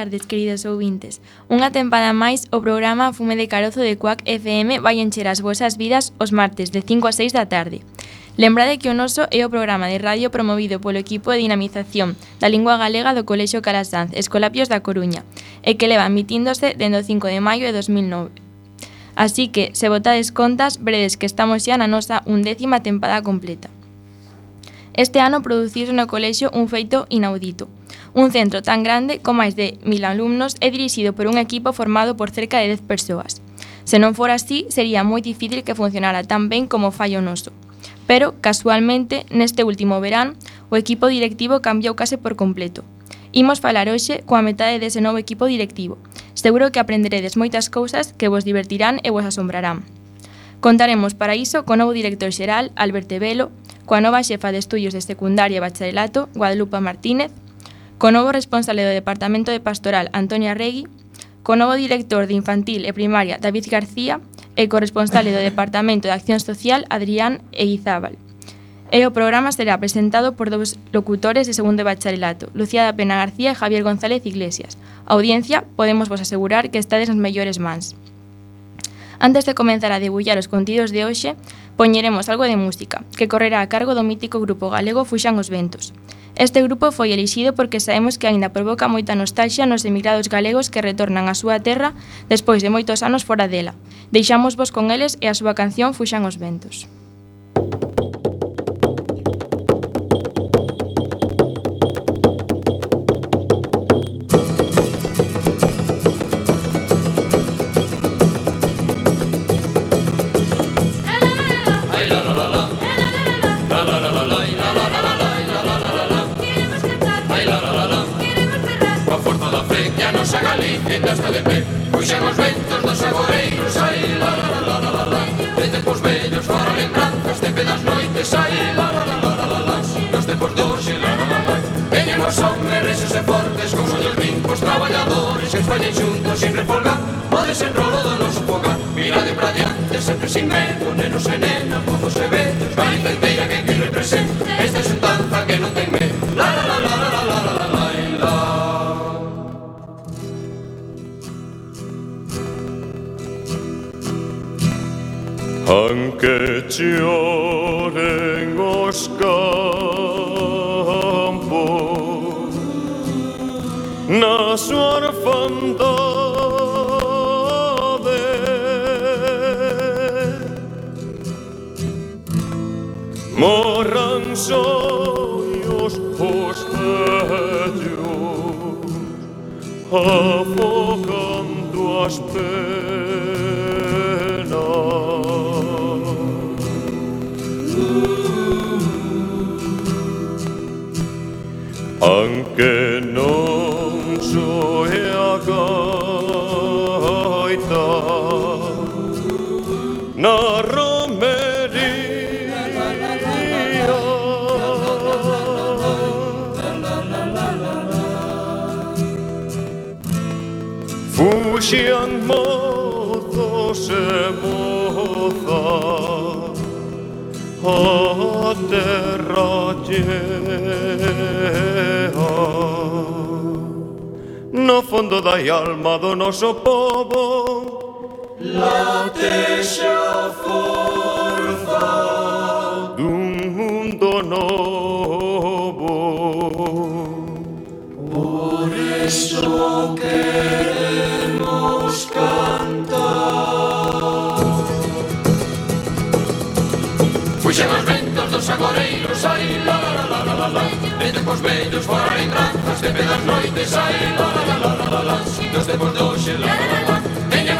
tardes, queridos ouvintes. Unha tempada máis, o programa Fume de Carozo de Cuac FM vai encher as vosas vidas os martes de 5 a 6 da tarde. Lembrade que o noso é o programa de radio promovido polo equipo de dinamización da lingua galega do Colexio Calasanz, Escolapios da Coruña, e que leva emitíndose dende o 5 de maio de 2009. Así que, se botades contas, veredes que estamos xa na nosa undécima tempada completa. Este ano produciuse no colexio un feito inaudito. Un centro tan grande, con máis de mil alumnos, é dirixido por un equipo formado por cerca de 10 persoas. Se non fora así, sería moi difícil que funcionara tan ben como fallo noso. Pero, casualmente, neste último verán, o equipo directivo cambiou case por completo. Imos falar hoxe coa metade dese novo equipo directivo. Seguro que aprenderedes moitas cousas que vos divertirán e vos asombrarán. Contaremos para iso co novo director xeral, Alberto Velo, coa nova xefa de estudios de secundaria e bacharelato, Guadalupe Martínez, co novo responsable do Departamento de Pastoral, Antonia Regui, co novo director de Infantil e Primaria, David García, e co responsable do Departamento de Acción Social, Adrián Eizábal. E o programa será presentado por dous locutores de segundo de bacharelato, Lucía da Pena García e Javier González Iglesias. A audiencia, podemos vos asegurar que estades nas mellores mans. Antes de comenzar a debullar os contidos de hoxe, poñeremos algo de música, que correrá a cargo do mítico grupo galego Fuxan os Ventos. Este grupo foi elixido porque sabemos que aínda provoca moita nostalgia nos emigrados galegos que retornan á súa terra despois de moitos anos fora dela. Deixámosvos con eles e a súa canción Fuxan os Ventos. pedas noites aí la la la la la la la Nos tempos doxe la la. La la Veñen os hombres reses e fortes Con ollos rincos traballadores Que fallen xuntos sin refolgar Podes en rolo do noso fogar Mirade pra diante sempre sin medo Nenos e nenas, mozos se vedas alma do noso povo. Late xa forza Dun mundo novo. Por iso queremos cantar. Fuxen os ventos dos agoreiros Ai, la, la, la, la, la, la. Vete cos vellos fora en granjas De pedas noites Ai, la, la, la, la los, nos temos do xelado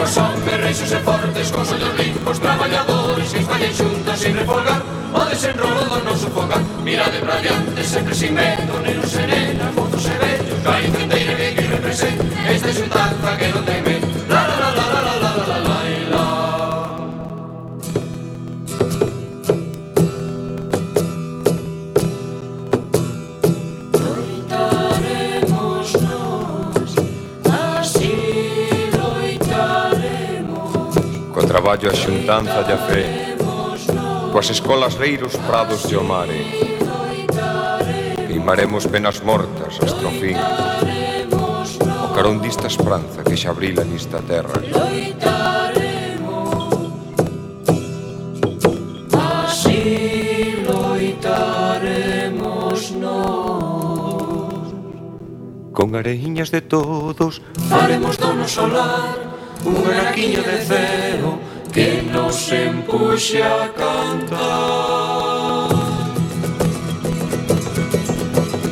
os hombres reixos e fortes, cos ollos limpos, traballadores que fallen xuntas sin refolgar o desenrolo do noso fogar Mirade pra diante, sempre sin medo, nenos e nenas, mozos e vellos, vai fronteira que que representa esta xuntanza que non teme. La, la, traballo a xuntanza de a fe Coas escolas reiros prados de o mare Limaremos penas mortas as trofín O carón dista esperanza que xa brila nista terra. Con areiñas de todos Faremos do noso lar Un araquiño de cero que nos empuxe a cantar.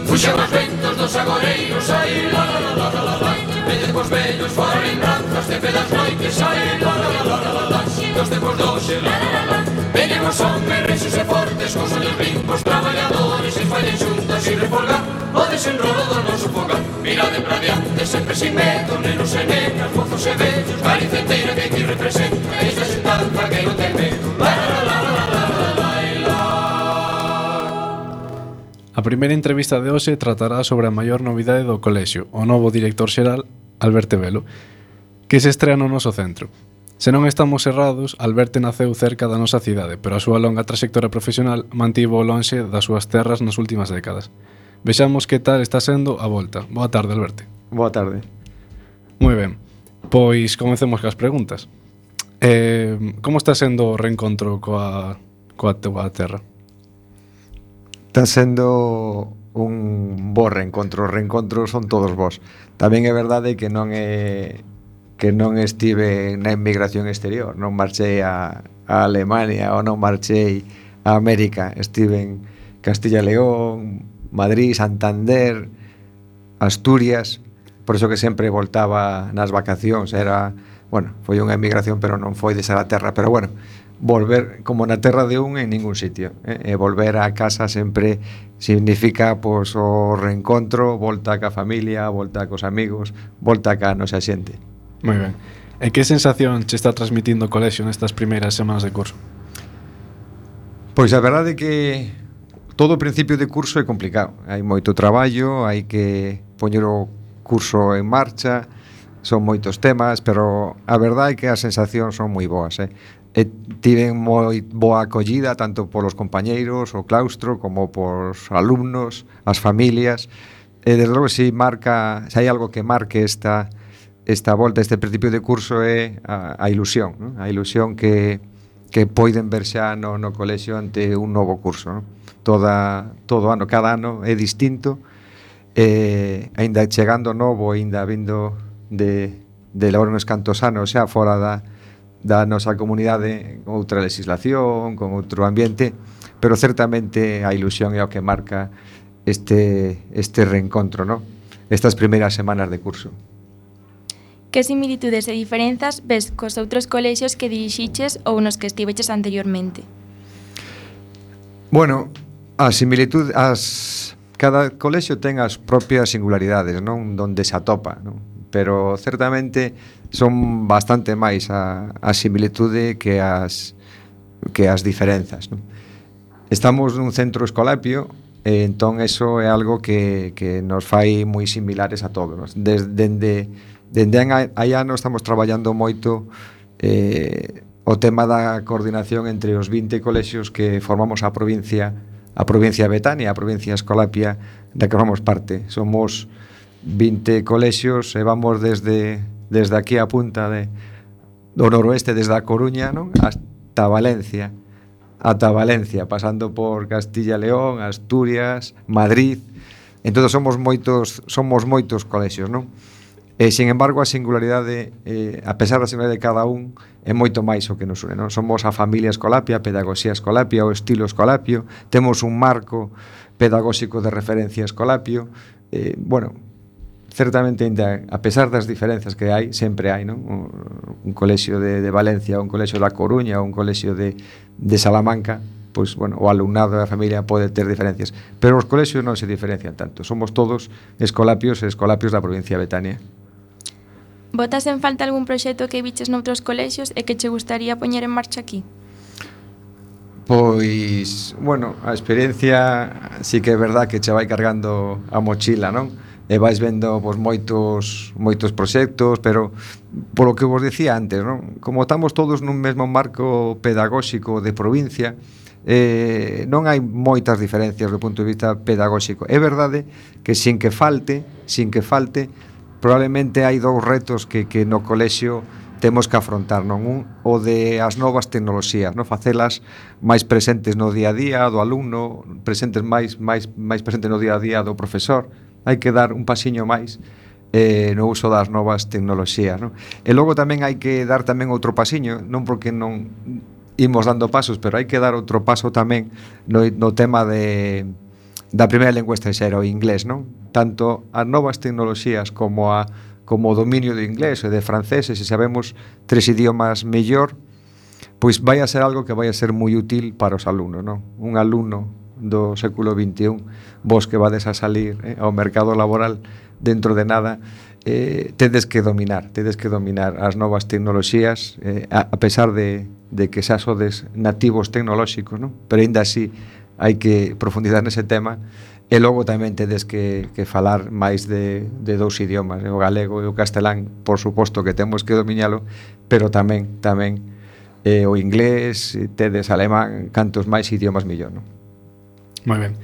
Puxan os ventos dos agoreiros, ai, la, la, la, la, la, la, Vede cos vellos fora lembranzas de pedas noites, ai, la, la, la, la, la, la, dos tempos doxe, la, la, la, la, Venemos hombres rexos e fortes, cos ollos limpos, traballadores e fallen xuntas e refolgar o desenrolo do noso fogar. Mirade pra diante, sempre sin medo, nenos e nenas, mozos e vellos, Galicia inteira que aquí representa. primeira entrevista de hoxe tratará sobre a maior novidade do colexio, o novo director xeral, Alberto Velo, que se estrea no noso centro. Se non estamos errados, Alberto naceu cerca da nosa cidade, pero a súa longa trayectoria profesional mantivo lonxe das súas terras nas últimas décadas. Vexamos que tal está sendo a volta. Boa tarde, Alberto. Boa tarde. Moi ben. Pois comecemos cas preguntas. Eh, como está sendo o reencontro coa, coa tua terra? está sendo un bo reencontro, os reencontros son todos vos. Tamén é verdade que non é que non estive na emigración exterior, non marchei a, a Alemania ou non marchei a América, estive en Castilla León, Madrid, Santander, Asturias, por iso que sempre voltaba nas vacacións, era, bueno, foi unha emigración pero non foi de terra, pero bueno, volver como na terra de un en ningún sitio eh? e volver a casa sempre significa pois, o reencontro volta ca familia, volta cos amigos volta ca nosa xente Moi ben, e que sensación che está transmitindo o colexio nestas primeiras semanas de curso? Pois a verdade é que todo o principio de curso é complicado hai moito traballo, hai que poñer o curso en marcha son moitos temas, pero a verdade é que as sensacións son moi boas, eh? e tiven moi boa acollida tanto polos compañeiros, o claustro, como polos alumnos, as familias. E desde logo se si marca, se hai algo que marque esta esta volta, este principio de curso é a, a ilusión, non? a ilusión que, que poiden ver xa no, no colexio ante un novo curso. Non? Toda, todo ano, cada ano é distinto, e aínda chegando novo, aínda vindo de, de levar uns cantos anos xa fora da, da nosa comunidade con outra legislación, con outro ambiente, pero certamente a ilusión é o que marca este, este reencontro, ¿no? estas primeiras semanas de curso. Que similitudes e diferenzas ves cos outros colexios que dirixiches ou nos que estiveches anteriormente? Bueno, a similitud, as, cada colexio ten as propias singularidades, non? Donde se atopa, non? Pero certamente son bastante máis a, a similitude que as que as diferenzas non? estamos nun centro escolapio e entón eso é algo que, que nos fai moi similares a todos desde dende, dende hai anos estamos traballando moito eh, o tema da coordinación entre os 20 colexios que formamos a provincia a provincia de Betania, a provincia escolapia da que formamos parte somos 20 colexios e vamos desde desde aquí a punta de, do noroeste, desde a Coruña non? hasta Valencia, ata Valencia, pasando por Castilla e León, Asturias, Madrid. Entón somos moitos, somos moitos colexios, non? E, sin embargo, a singularidade, eh, a pesar da singularidade de cada un, é moito máis o que nos une. Non? Somos a familia escolapia, a pedagogía escolapia, o estilo escolapio, temos un marco pedagóxico de referencia escolapio, eh, bueno, certamente ainda a pesar das diferenzas que hai, sempre hai, non? Un, un colexio de, de Valencia, un colexio da Coruña, un colexio de, de Salamanca, pois, bueno, o alumnado da familia pode ter diferencias, pero os colexios non se diferencian tanto. Somos todos escolapios e escolapios da provincia de Betania. Botas en falta algún proxecto que viches noutros colexios e que che gustaría poñer en marcha aquí? Pois, bueno, a experiencia sí que é verdad que che vai cargando a mochila, non? e vais vendo pois, moitos moitos proxectos, pero polo que vos decía antes, non? como estamos todos nun mesmo marco pedagóxico de provincia, eh, non hai moitas diferencias do punto de vista pedagóxico. É verdade que sin que falte, sin que falte, probablemente hai dous retos que, que no colexio temos que afrontar, non? Un, o de as novas tecnoloxías, non? Facelas máis presentes no día a día do alumno, presentes máis, máis, máis presentes no día a día do profesor, hai que dar un pasiño máis eh, no uso das novas tecnoloxías non? e logo tamén hai que dar tamén outro pasiño non porque non imos dando pasos pero hai que dar outro paso tamén no, no tema de da primeira lengua estranxeira o inglés non tanto as novas tecnoloxías como a como o dominio do inglés e de francés e se sabemos tres idiomas mellor pois vai a ser algo que vai a ser moi útil para os alumnos non? un alumno do século XXI, vos que vades a salir eh, ao mercado laboral dentro de nada, eh, tedes que dominar, tedes que dominar as novas tecnoloxías, eh, a, a pesar de, de que xa sodes nativos tecnolóxicos, non? pero ainda así hai que profundizar nese tema e logo tamén tedes que, que falar máis de, de dous idiomas, eh, o galego e o castelán, por suposto que temos que dominalo, pero tamén, tamén, eh, o inglés, tedes alemán, cantos máis idiomas millón, non? Moi ben.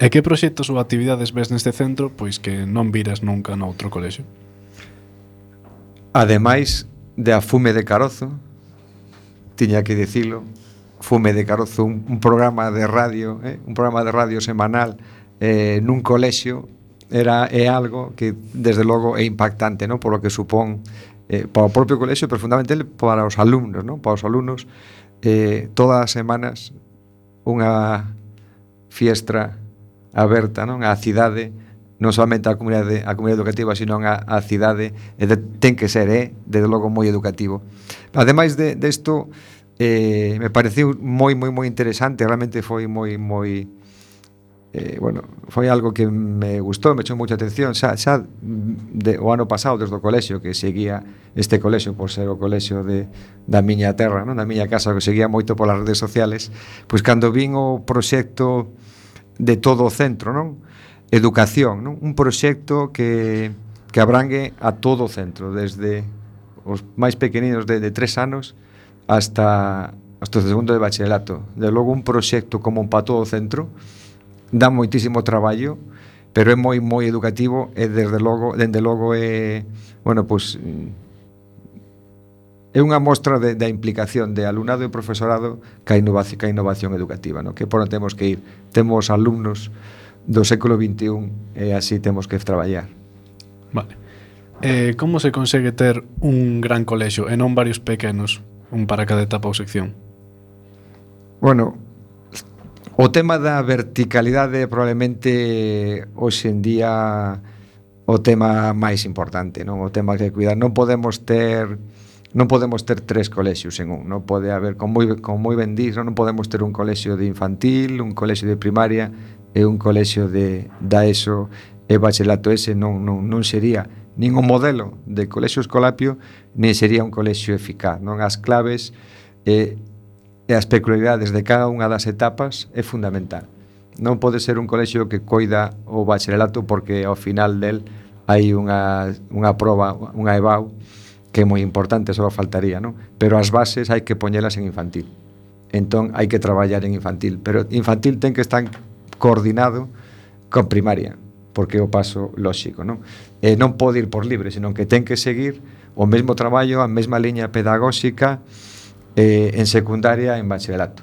E que proxectos ou actividades ves neste centro pois que non viras nunca noutro colexo? Ademais de a Fume de Carozo, tiña que dicilo, Fume de Carozo, un, un programa de radio, eh, un programa de radio semanal eh, nun colexio era é algo que desde logo é impactante, non? Por lo que supón eh, para o propio colexio, pero fundamentalmente para os alumnos, non? Para os alumnos eh, todas as semanas unha Fiestra, aberta non? A cidade, non solamente a comunidade, a comunidade educativa, sino a, a cidade, e de, ten que ser, eh? desde logo, moi educativo. Ademais de, de isto, eh, me pareceu moi, moi, moi interesante, realmente foi moi, moi, eh, bueno, foi algo que me gustou, me chou moita atención xa, xa de, o ano pasado desde o colexio que seguía este colexio por ser o colexio de, da miña terra non? da miña casa que seguía moito polas redes sociales pois cando vin o proxecto de todo o centro non educación, non? un proxecto que, que abrangue a todo o centro desde os máis pequeninos de, de tres anos hasta, hasta o segundo de bacharelato de logo un proxecto como para todo o centro dá moitísimo traballo, pero é moi moi educativo e desde logo, dende logo é, bueno, pois mm, é unha mostra de, da implicación de alumnado e profesorado ca innovación, ca innovación educativa, no? que por onde temos que ir. Temos alumnos do século XXI e así temos que traballar. Vale. Eh, como se consegue ter un gran colexo e non varios pequenos, un para cada etapa ou sección? Bueno, O tema da verticalidade probablemente hoxe en día o tema máis importante, non? O tema que cuidar. Non podemos ter non podemos ter tres colexios en un, non pode haber con moi con moi ben dís, non podemos ter un colexio de infantil, un colexio de primaria e un colexio de da ESO e bacharelato ese non non non sería nin un modelo de colexio escolapio, nin sería un colexio eficaz, non as claves eh, e as peculiaridades de cada unha das etapas é fundamental. Non pode ser un colexio que coida o bacharelato porque ao final del hai unha, unha proba, unha EBAU que é moi importante, só faltaría, non? Pero as bases hai que poñelas en infantil. Entón hai que traballar en infantil, pero infantil ten que estar coordinado con primaria, porque é o paso lóxico, non? E non pode ir por libre, senón que ten que seguir o mesmo traballo, a mesma liña pedagóxica, eh, en secundaria en en bacharelato.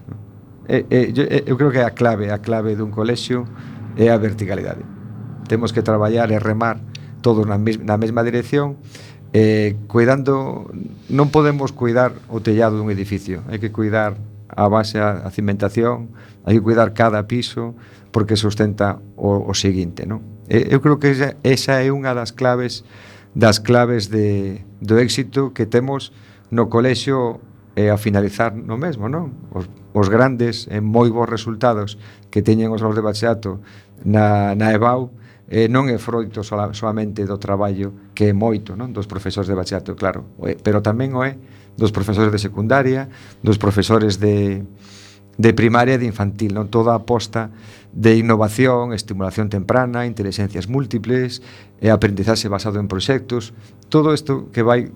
Eh, eh, yo, eh, eu creo que a clave, a clave dun colexio é a verticalidade. Temos que traballar e remar todos na, mes, na mesma dirección eh, cuidando non podemos cuidar o tellado dun edificio hai que cuidar a base a, cimentación hai que cuidar cada piso porque sustenta o, o seguinte non? Eh, eu creo que esa, esa é unha das claves das claves de, do éxito que temos no colexio e a finalizar no mesmo, non? Os, os grandes e moi bons resultados que teñen os alunos de bachato na, na EBAU eh, non é froito sola, solamente do traballo que é moito non? Dos profesores de bachato, claro, eh, pero tamén o é dos profesores de secundaria, dos profesores de, de primaria e de infantil, non? Toda a aposta de innovación, estimulación temprana, inteligencias múltiples, e aprendizaxe basado en proxectos, todo isto que vai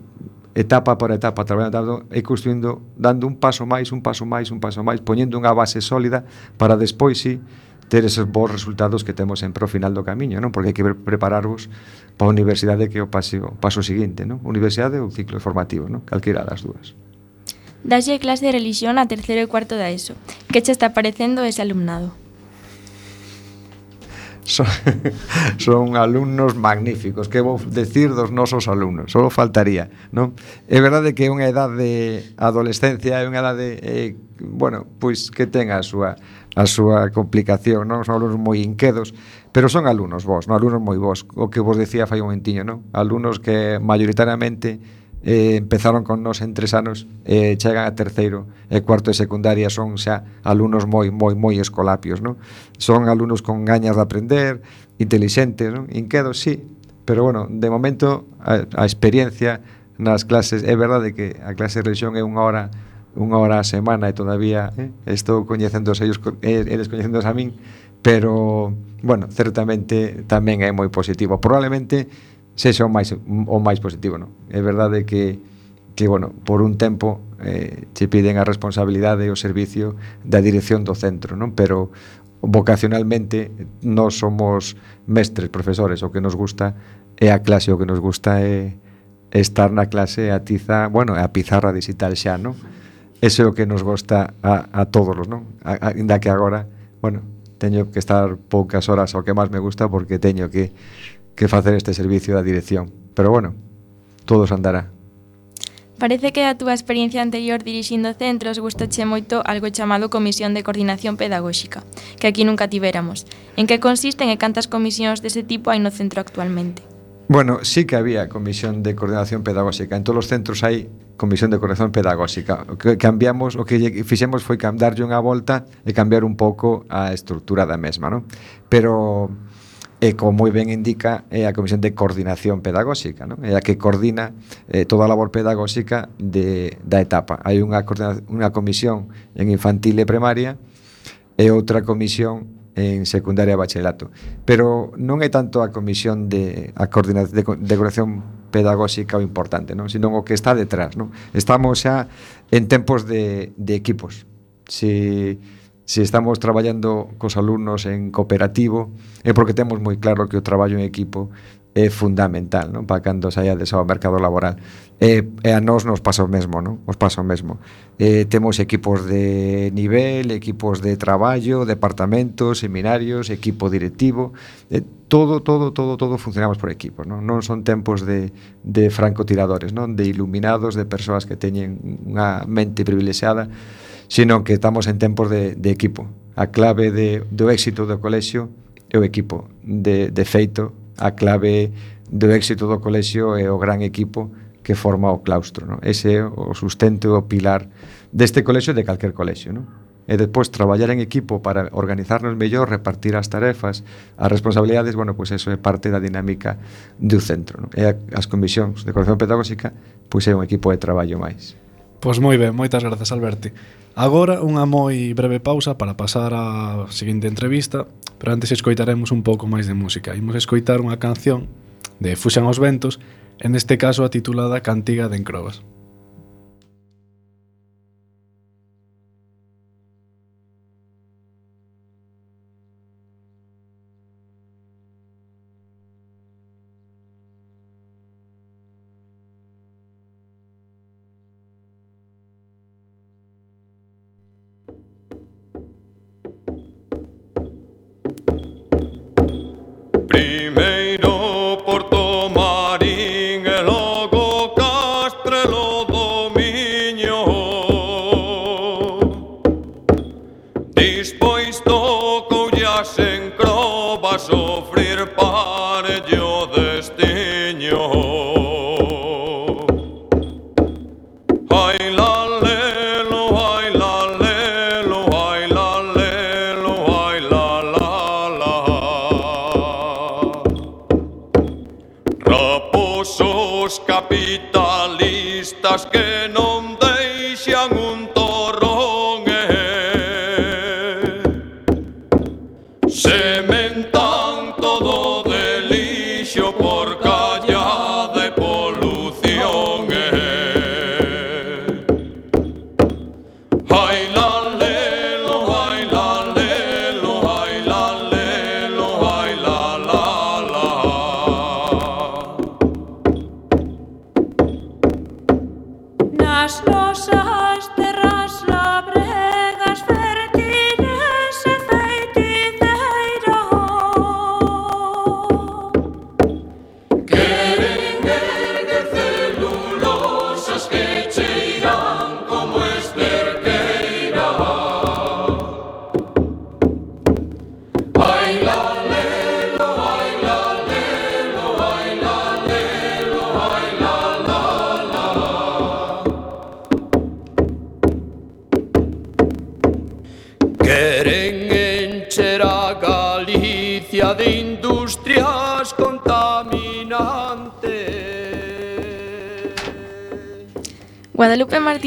etapa por etapa, traballando e construindo, dando un paso máis, un paso máis, un paso máis, poñendo unha base sólida para despois si ter esos bons resultados que temos sempre ao final do camiño, non? Porque hai que prepararvos para a universidade que é o paso, o paso seguinte, non? Universidade ou ciclo formativo, non? Calquera das dúas. Dalle clase de religión a terceiro e cuarto da ESO. Que che está parecendo ese alumnado? son, son alumnos magníficos que vou decir dos nosos alumnos só faltaría non? é verdade que é unha edade de adolescencia é unha edade eh, bueno, pois que ten a súa a súa complicación, non? Son alumnos moi inquedos, pero son alumnos vos, non? Alumnos moi vos, o que vos decía fai un momentiño, non? Alumnos que mayoritariamente eh, empezaron con nos en tres anos eh, chegan a terceiro e cuarto de secundaria son xa alumnos moi moi moi escolapios non? son alumnos con gañas de aprender inteligentes, non? inquedos, sí pero bueno, de momento a, a experiencia nas clases é verdade que a clase de religión é unha hora unha hora a semana e todavía eh, estou coñecendo ellos eles coñecendo a min pero bueno, certamente tamén é moi positivo probablemente sexa o máis, o máis positivo, non? É verdade que, que bueno, por un tempo eh, che piden a responsabilidade e o servicio da dirección do centro, non? Pero vocacionalmente non somos mestres, profesores, o que nos gusta é a clase, o que nos gusta é estar na clase a tiza, bueno, a pizarra digital xa, non? Ese é o que nos gusta a, a todos, non? A, a, que agora, bueno, teño que estar poucas horas o que máis me gusta porque teño que que facer este servicio da dirección. Pero bueno, todo se andará. Parece que a túa experiencia anterior dirixindo centros gustache moito algo chamado Comisión de Coordinación Pedagóxica, que aquí nunca tiveramos. En que consisten e cantas comisións dese tipo hai no centro actualmente? Bueno, sí que había Comisión de Coordinación Pedagóxica. En todos os centros hai Comisión de Coordinación Pedagóxica. O que cambiamos, o que fixemos foi darlle unha volta e cambiar un pouco a estrutura da mesma, non? Pero e como moi ben indica é a Comisión de Coordinación Pedagóxica, non? É a que coordina eh, toda a labor pedagóxica de, da etapa. Hai unha, unha comisión en infantil e primaria e outra comisión en secundaria e bacharelato. Pero non é tanto a comisión de a coordinación de, de coordinación pedagóxica o importante, non? Senón o que está detrás, non? Estamos xa en tempos de, de equipos. Si se estamos traballando cos alumnos en cooperativo, é porque temos moi claro que o traballo en equipo é fundamental, non? Para cando saíades ao mercado laboral. E, e a nós nos pasa o mesmo, non? Os pasa o mesmo. E, temos equipos de nivel, equipos de traballo, departamentos, seminarios, equipo directivo, e, todo, todo, todo, todo funcionamos por equipos, non? Non son tempos de, de francotiradores, non? De iluminados, de persoas que teñen unha mente privilexiada, sino que estamos en tempos de, de equipo. A clave de, do éxito do colexio é o equipo. De, de feito, a clave do éxito do colexio é o gran equipo que forma o claustro. Non? Ese é o sustento, o pilar deste colexio e de calquer colexio. Non? E despois traballar en equipo para organizarnos mellor, repartir as tarefas, as responsabilidades, bueno, pois pues eso é parte da dinámica do centro. Non? E as comisións de coordinación pedagóxica pois pues é un equipo de traballo máis. Pois moi ben, moitas grazas Alberti. Agora unha moi breve pausa para pasar á seguinte entrevista, pero antes escoitaremos un pouco máis de música. Imos escoitar unha canción de Fuxan os Ventos, en este caso a titulada Cantiga de Encrobas.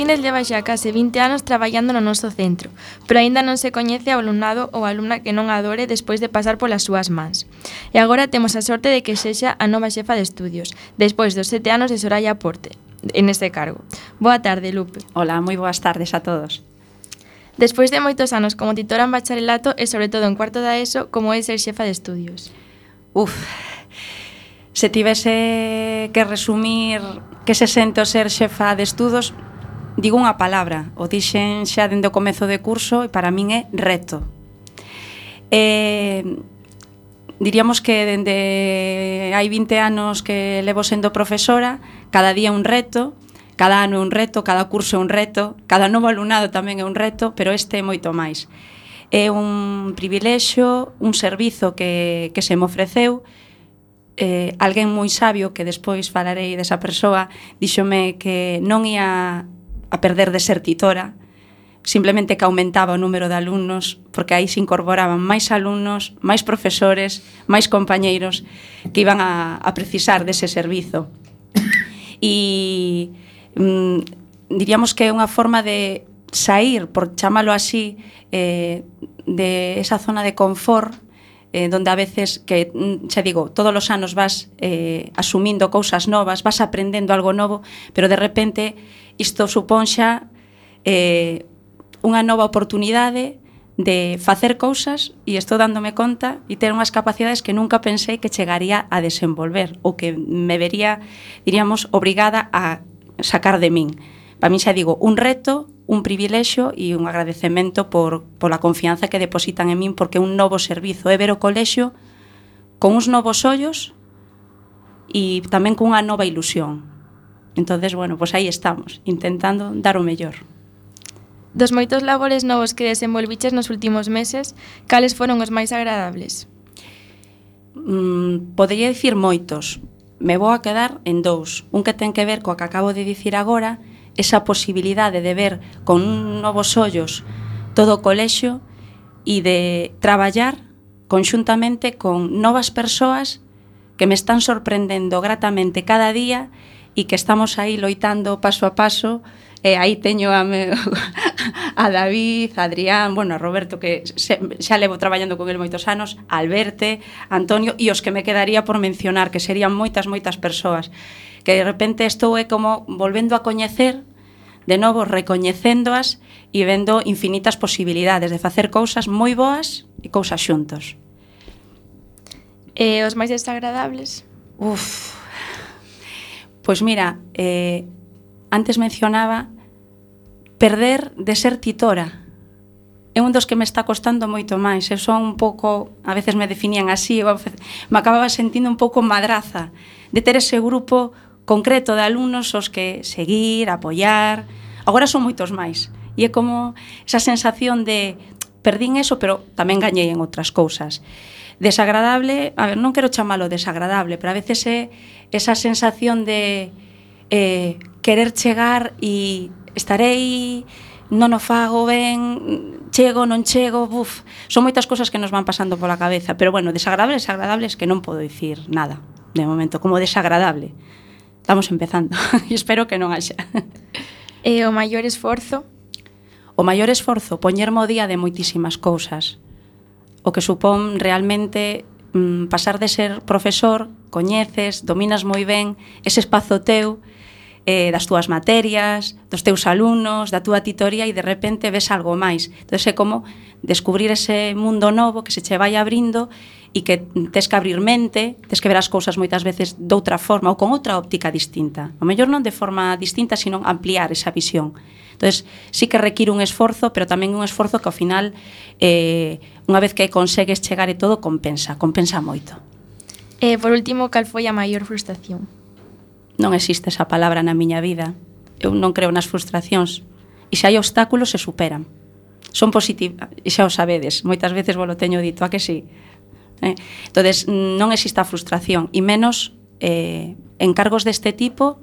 Martínez leva xa case 20 anos traballando no noso centro, pero aínda non se coñece ao alumnado ou alumna que non adore despois de pasar polas súas mans. E agora temos a sorte de que sexa a nova xefa de estudios, despois dos sete anos de Soraya Porte, en este cargo. Boa tarde, Lupe. Hola, moi boas tardes a todos. Despois de moitos anos como titora en bacharelato e sobre todo en cuarto da ESO, como é ser xefa de estudios? Uf, se tivese que resumir que se sento ser xefa de estudos, digo unha palabra, o dixen xa dende o comezo de curso e para min é reto. Eh, diríamos que dende hai 20 anos que levo sendo profesora, cada día un reto, cada ano é un reto, cada curso é un reto, cada novo alumnado tamén é un reto, pero este é moito máis. É un privilexio, un servizo que, que se me ofreceu, eh, alguén moi sabio que despois falarei desa persoa dixome que non ia a perder de ser titora, simplemente que aumentaba o número de alumnos, porque aí se incorporaban máis alumnos, máis profesores, máis compañeiros que iban a, a precisar dese servizo. E mm, diríamos que é unha forma de sair, por chamalo así, eh, de esa zona de confort eh, donde a veces que mm, xa digo, todos os anos vas eh, asumindo cousas novas, vas aprendendo algo novo, pero de repente isto supón xa eh, unha nova oportunidade de facer cousas e estou dándome conta e ter unhas capacidades que nunca pensei que chegaría a desenvolver ou que me vería, diríamos, obrigada a sacar de min. Para min xa digo, un reto, un privilexio e un agradecemento por, pola confianza que depositan en min porque é un novo servizo, é ver o colexio con uns novos ollos e tamén cunha nova ilusión. Entonces, bueno, pois pues aí estamos, intentando dar o mellor. Dos moitos labores novos que desenvolviches nos últimos meses, cales foron os máis agradables? Mm, podería dicir moitos. Me vou a quedar en dous. Un que ten que ver coa que acabo de dicir agora, esa posibilidade de ver con novos ollos todo o colexio e de traballar conxuntamente con novas persoas que me están sorprendendo gratamente cada día e e que estamos aí loitando paso a paso e aí teño a, me, a David, a Adrián, bueno, a Roberto que se, xa levo traballando con el moitos anos, a Alberte, a Antonio e os que me quedaría por mencionar, que serían moitas moitas persoas, que de repente estou é como volvendo a coñecer de novo recoñecéndoas e vendo infinitas posibilidades de facer cousas moi boas e cousas xuntos. E os máis desagradables? Uf, Pois mira, eh, antes mencionaba perder de ser titora. É un dos que me está costando moito máis. Eu son un pouco, a veces me definían así, eu me acababa sentindo un pouco madraza de ter ese grupo concreto de alumnos os que seguir, apoiar. Agora son moitos máis. E é como esa sensación de perdín eso, pero tamén gañei en outras cousas. Desagradable, a ver, non quero chamalo desagradable, pero a veces é esa sensación de eh, querer chegar e estarei non o fago ben, chego, non chego, buf, son moitas cousas que nos van pasando pola cabeza, pero bueno, desagradables, desagradables que non podo dicir nada, de momento, como desagradable. Estamos empezando e espero que non haxa. E o maior esforzo? O maior esforzo, poñermo o día de moitísimas cousas, o que supón realmente mm, pasar de ser profesor, coñeces, dominas moi ben ese espazo teu, eh, das túas materias, dos teus alumnos, da túa titoría e de repente ves algo máis. Entón é como descubrir ese mundo novo que se che vai abrindo e que tes que abrir mente, tes que ver as cousas moitas veces doutra forma ou con outra óptica distinta. O mellor non de forma distinta, sino ampliar esa visión. Entonces, sí que require un esforzo, pero tamén un esforzo que ao final eh, unha vez que consegues chegar e todo compensa, compensa moito. E eh, por último, cal foi a maior frustración? Non existe esa palabra na miña vida. Eu non creo nas frustracións. E se hai obstáculos, se superan. Son positivas, xa o sabedes, moitas veces vos lo teño dito, a que sí? Eh? Entonces, non existe a frustración, e menos eh, en cargos deste tipo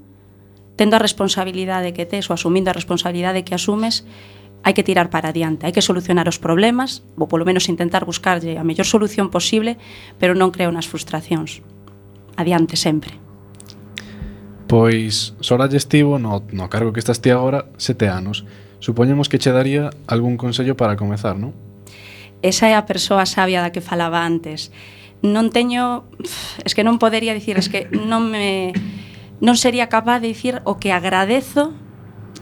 tendo a responsabilidade que tes ou asumindo a responsabilidade que asumes, hai que tirar para adiante, hai que solucionar os problemas, ou polo menos intentar buscarlle a mellor solución posible, pero non creo nas frustracións. Adiante sempre. Pois, Sora Estivo, no, no cargo que estás ti agora, sete anos. Supoñemos que che daría algún consello para comezar, non? Esa é a persoa sabia da que falaba antes. Non teño... Es que non podería dicir, es que non me non sería capaz de dicir o que agradezo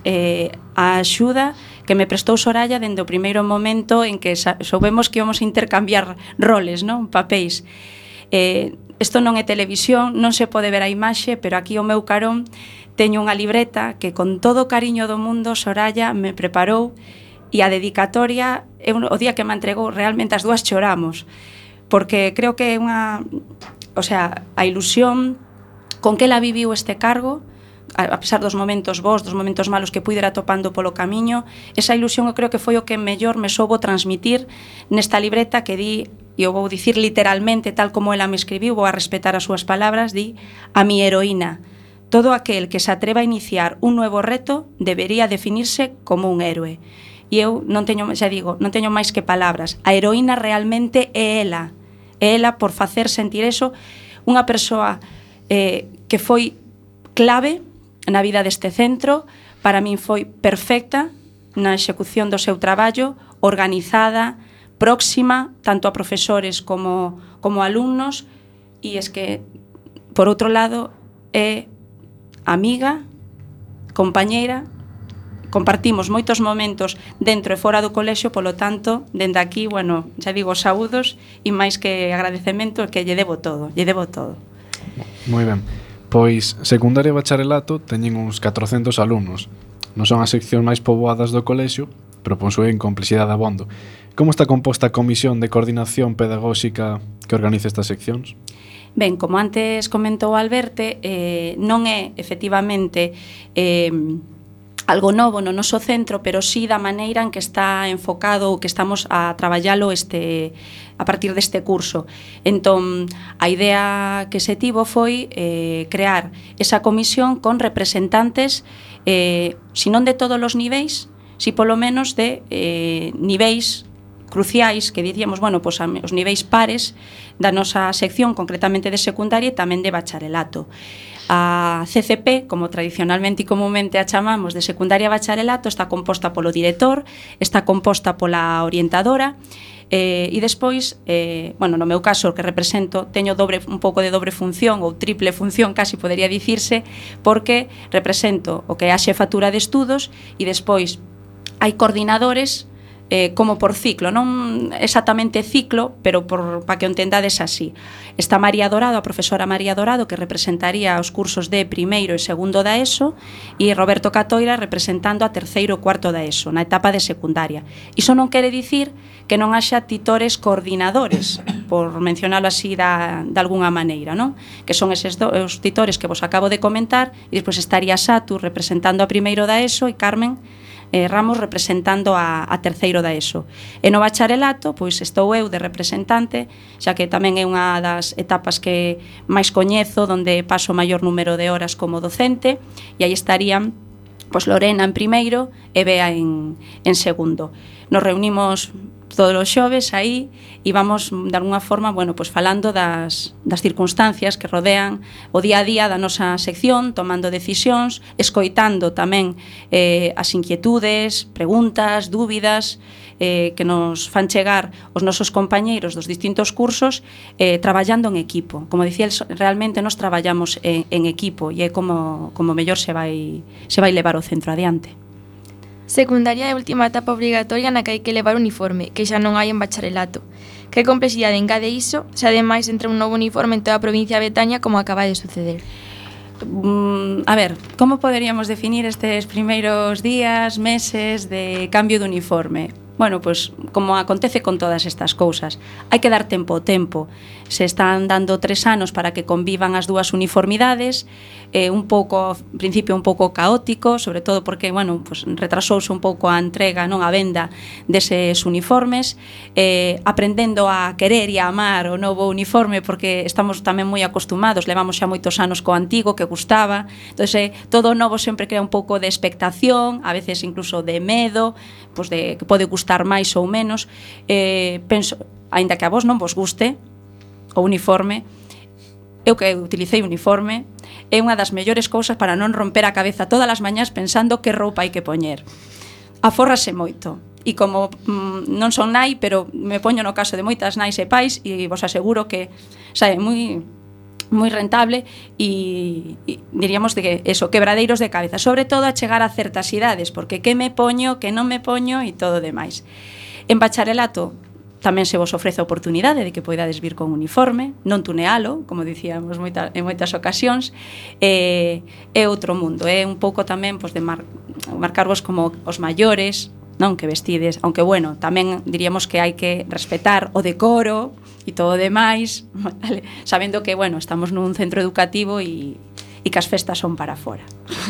eh, a axuda que me prestou Soraya dende o primeiro momento en que soubemos que íbamos intercambiar roles, non? papéis. Eh, isto non é televisión, non se pode ver a imaxe, pero aquí o meu carón teño unha libreta que con todo o cariño do mundo Soraya me preparou e a dedicatoria, eu, o día que me entregou realmente as dúas choramos, porque creo que é unha, o sea, a ilusión con que ela viviu este cargo, a pesar dos momentos bons, dos momentos malos que puidera topando polo camiño, esa ilusión eu creo que foi o que mellor me soubo transmitir nesta libreta que di, e eu vou dicir literalmente tal como ela me escribiu, vou a respetar as súas palabras, di, a mi heroína, todo aquel que se atreva a iniciar un nuevo reto debería definirse como un héroe. E eu non teño, xa digo, non teño máis que palabras. A heroína realmente é ela. É ela por facer sentir eso unha persoa eh, que foi clave na vida deste centro, para min foi perfecta na execución do seu traballo, organizada, próxima, tanto a profesores como, como alumnos, e es que, por outro lado, é amiga, compañeira, compartimos moitos momentos dentro e fora do colexio, polo tanto, dende aquí, bueno, xa digo, saúdos e máis que agradecemento que lle debo todo, lle debo todo. Moi ben. Pois, secundaria e bacharelato teñen uns 400 alumnos. Non son as seccións máis poboadas do colexio, pero posúen complexidade abondo. Como está composta a Comisión de Coordinación Pedagóxica que organiza estas seccións? Ben, como antes comentou Alberte, eh, non é efectivamente eh, algo novo no noso centro, pero sí da maneira en que está enfocado ou que estamos a traballalo este a partir deste curso. Entón, a idea que se tivo foi eh, crear esa comisión con representantes, eh, sinón de todos os niveis, si polo menos de eh, niveis cruciais que dicíamos, bueno, pois os niveis pares da nosa sección, concretamente de secundaria e tamén de bacharelato. A CCP, como tradicionalmente e comúnmente a chamamos de secundaria bacharelato, está composta polo director, está composta pola orientadora, Eh, e despois, eh, bueno, no meu caso que represento, teño dobre un pouco de dobre función ou triple función, casi podería dicirse, porque represento o que é a xefatura de estudos e despois hai coordinadores eh, como por ciclo, non exactamente ciclo, pero por, para que o entendades así. Está María Dorado, a profesora María Dorado, que representaría os cursos de primeiro e segundo da ESO, e Roberto Catoira representando a terceiro e cuarto da ESO, na etapa de secundaria. Iso non quere dicir que non haxa titores coordinadores, por mencionalo así da, de alguna maneira, non? Que son eses do, os titores que vos acabo de comentar, e despois estaría Satu representando a primeiro da ESO e Carmen eh, Ramos representando a, a terceiro da ESO. E no bacharelato, pois estou eu de representante, xa que tamén é unha das etapas que máis coñezo, onde paso o maior número de horas como docente, e aí estarían Pois Lorena en primeiro e Bea en, en segundo. Nos reunimos todos os xoves aí e vamos de alguna forma, bueno, pois falando das, das circunstancias que rodean o día a día da nosa sección, tomando decisións, escoitando tamén eh, as inquietudes, preguntas, dúbidas eh, que nos fan chegar os nosos compañeiros dos distintos cursos eh, traballando en equipo. Como dicía, realmente nos traballamos en, en equipo e é como, como mellor se vai, se vai levar o centro adiante. Secundaria é a última etapa obrigatoria na que hai que levar uniforme, que xa non hai en bacharelato. Que complexidade engade iso, se ademais entra un novo uniforme en toda a provincia de Betaña como acaba de suceder? Mm, a ver, como poderíamos definir estes primeiros días, meses de cambio de uniforme? bueno, pois como acontece con todas estas cousas, hai que dar tempo ao tempo. Se están dando tres anos para que convivan as dúas uniformidades, eh, un pouco, principio un pouco caótico, sobre todo porque, bueno, pois retrasouse un pouco a entrega, non a venda deses uniformes, eh, aprendendo a querer e a amar o novo uniforme porque estamos tamén moi acostumados, levamos xa moitos anos co antigo que gustaba. Entonces, eh, todo o novo sempre crea un pouco de expectación, a veces incluso de medo, pois de que pode gustar gustar máis ou menos, eh, penso, aínda que a vos non vos guste o uniforme, eu que utilicei uniforme, é unha das mellores cousas para non romper a cabeza todas as mañás pensando que roupa hai que poñer. Aforrase moito. E como mm, non son nai, pero me poño no caso de moitas nais e pais e vos aseguro que sabe moi moi rentable e, e diríamos de que eso, quebradeiros de cabeza, sobre todo a chegar a certas idades, porque que me poño, que non me poño e todo demais. En bacharelato tamén se vos ofrece a oportunidade de que poidades vir con uniforme, non tunealo, como dicíamos moita, en moitas ocasións, e, é outro mundo, é un pouco tamén pois, de mar, marcarvos como os maiores, non que vestides, aunque bueno, tamén diríamos que hai que respetar o decoro, e todo demais, vale? sabendo que, bueno, estamos nun centro educativo e, e que as festas son para fora.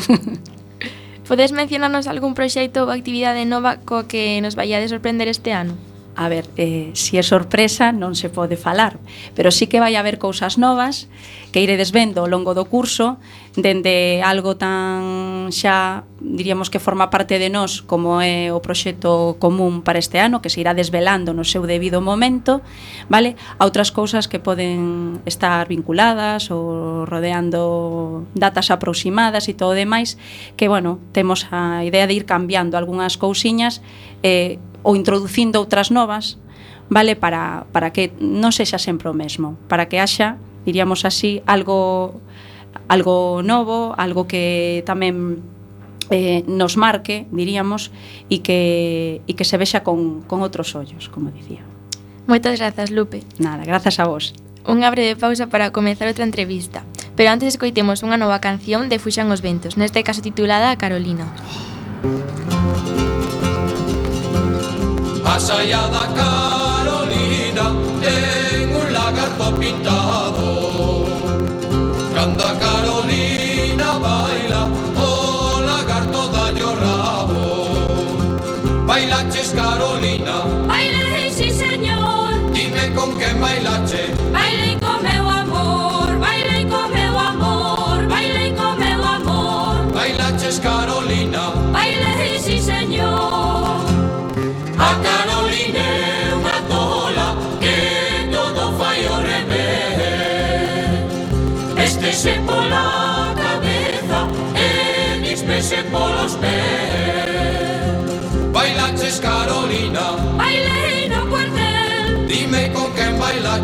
Podes mencionarnos algún proxecto ou actividade nova co que nos vaiades sorprender este ano? a ver, eh, si é sorpresa non se pode falar, pero sí que vai haber cousas novas que iredes vendo ao longo do curso, dende algo tan xa, diríamos que forma parte de nós, como é o proxecto común para este ano, que se irá desvelando no seu debido momento, vale? a outras cousas que poden estar vinculadas ou rodeando datas aproximadas e todo demais, que, bueno, temos a idea de ir cambiando algunhas cousiñas eh, ou introducindo outras novas, vale para, para que non sexa sempre o mesmo, para que haxa, diríamos así, algo algo novo, algo que tamén eh, nos marque, diríamos, e que, e que se vexa con, con outros ollos, como dicía. Moitas grazas, Lupe. Nada, grazas a vos. Unha breve pausa para comezar outra entrevista. Pero antes escoitemos unha nova canción de Fuxan os Ventos, neste caso titulada Carolina. Carolina. A saia da Carolina ten un lagarto pintado. Cando a Carolina baila o lagarto daño rabo. Bailaches Carolina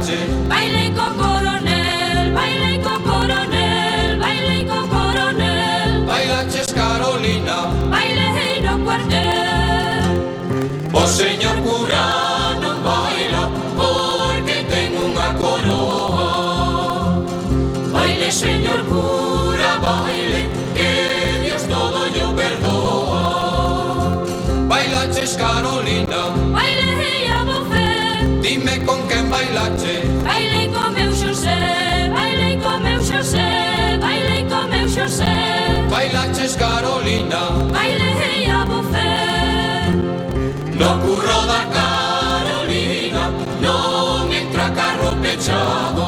noche. Baile con coronel, baile con coronel, baile con coronel. Baila Ches Carolina, baile y no cuartel. O señor cura, no baila, porque tengo una coroa. Baile señor cura, baile, que Dios todo yo perdoa. Baila Ches Carolina, baile y abofé. Dime con bailache. Bailei co meu Xosé, bailei co meu Xosé Bailei co meu Xosé Bailaches Carolina. Bailei a bofé. No curro da Carolina non entra carro pechado.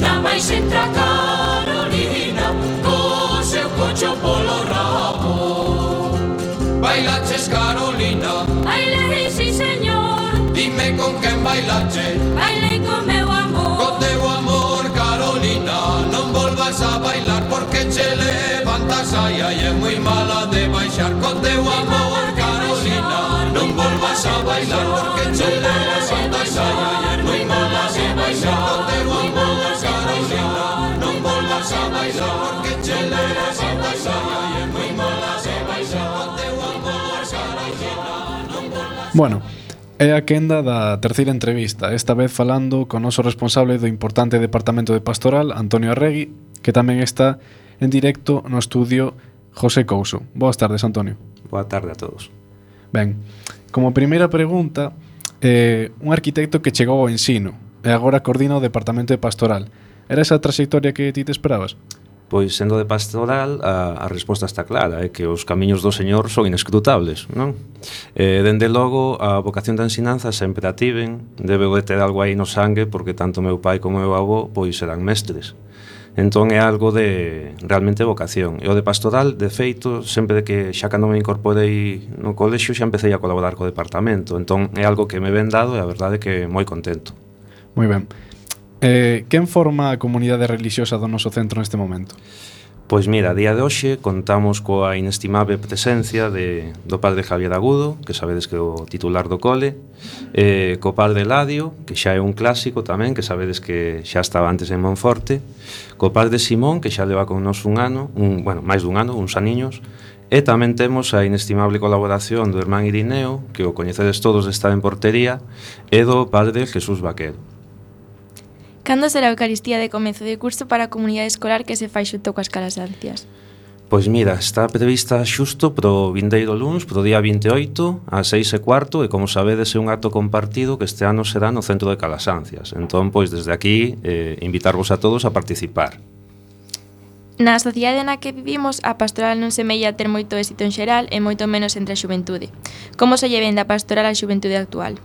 Na máis entra Carolina co seu cocho polo rabo. Bailaches Carolina. Bailei, si señor. Dime con que bailache. Baile co meu amor Co teu amor, Carolina Non volvas a bailar porque che levantas Ai, ai, é moi mala de baixar Co teu amor, Carolina Non volvas a bailar porque che levantas Ai, ai, é moi mala de baixar Co teu amor, Carolina Non volvas a bailar porque che levantas Ai, ai, é moi mala de baixar Co teu amor, Carolina Non volvas Bueno, É a quenda da terceira entrevista, esta vez falando con noso responsable do importante Departamento de Pastoral, Antonio Arregui, que tamén está en directo no estudio José Couso. Boas tardes, Antonio. Boa tarde a todos. Ben, como primeira pregunta, eh, un arquitecto que chegou ao ensino e agora coordina o Departamento de Pastoral. Era esa a trayectoria que ti te esperabas? Pois, sendo de pastoral, a, a resposta está clara, é que os camiños do Señor son inescrutables, non? Eh, dende logo, a vocación da ensinanza sempre a tiven, debe de ter algo aí no sangue, porque tanto meu pai como meu avó, pois, eran mestres. Entón é algo de realmente vocación. E o de pastoral, de feito, sempre de que xa cando me incorporei no colexio xa empecé a colaborar co departamento. Entón é algo que me ven dado e a verdade é que moi contento. Moi ben. Eh, quen forma a comunidade religiosa do noso centro neste momento? Pois mira, a día de hoxe contamos coa inestimable presencia de, do padre Javier Agudo, que sabedes que é o titular do cole, eh, co padre Ladio, que xa é un clásico tamén, que sabedes que xa estaba antes en Monforte, co padre Simón, que xa leva con nos un ano, un, bueno, máis dun ano, uns aniños, E tamén temos a inestimable colaboración do irmán Irineo, que o coñecedes todos está en portería, e do padre Jesús Vaquero. Cando será a Eucaristía de comezo de curso para a comunidade escolar que se fai xunto coas calasancias? Pois mira, está prevista xusto pro vindeiro luns, pro día 28, a 6 e cuarto, e como sabedes é un acto compartido que este ano será no centro de Calasancias. Entón, pois desde aquí, eh, invitarvos a todos a participar. Na sociedade na que vivimos, a pastoral non semella ter moito éxito en xeral e moito menos entre a xuventude. Como se lle vende a pastoral á xuventude actual?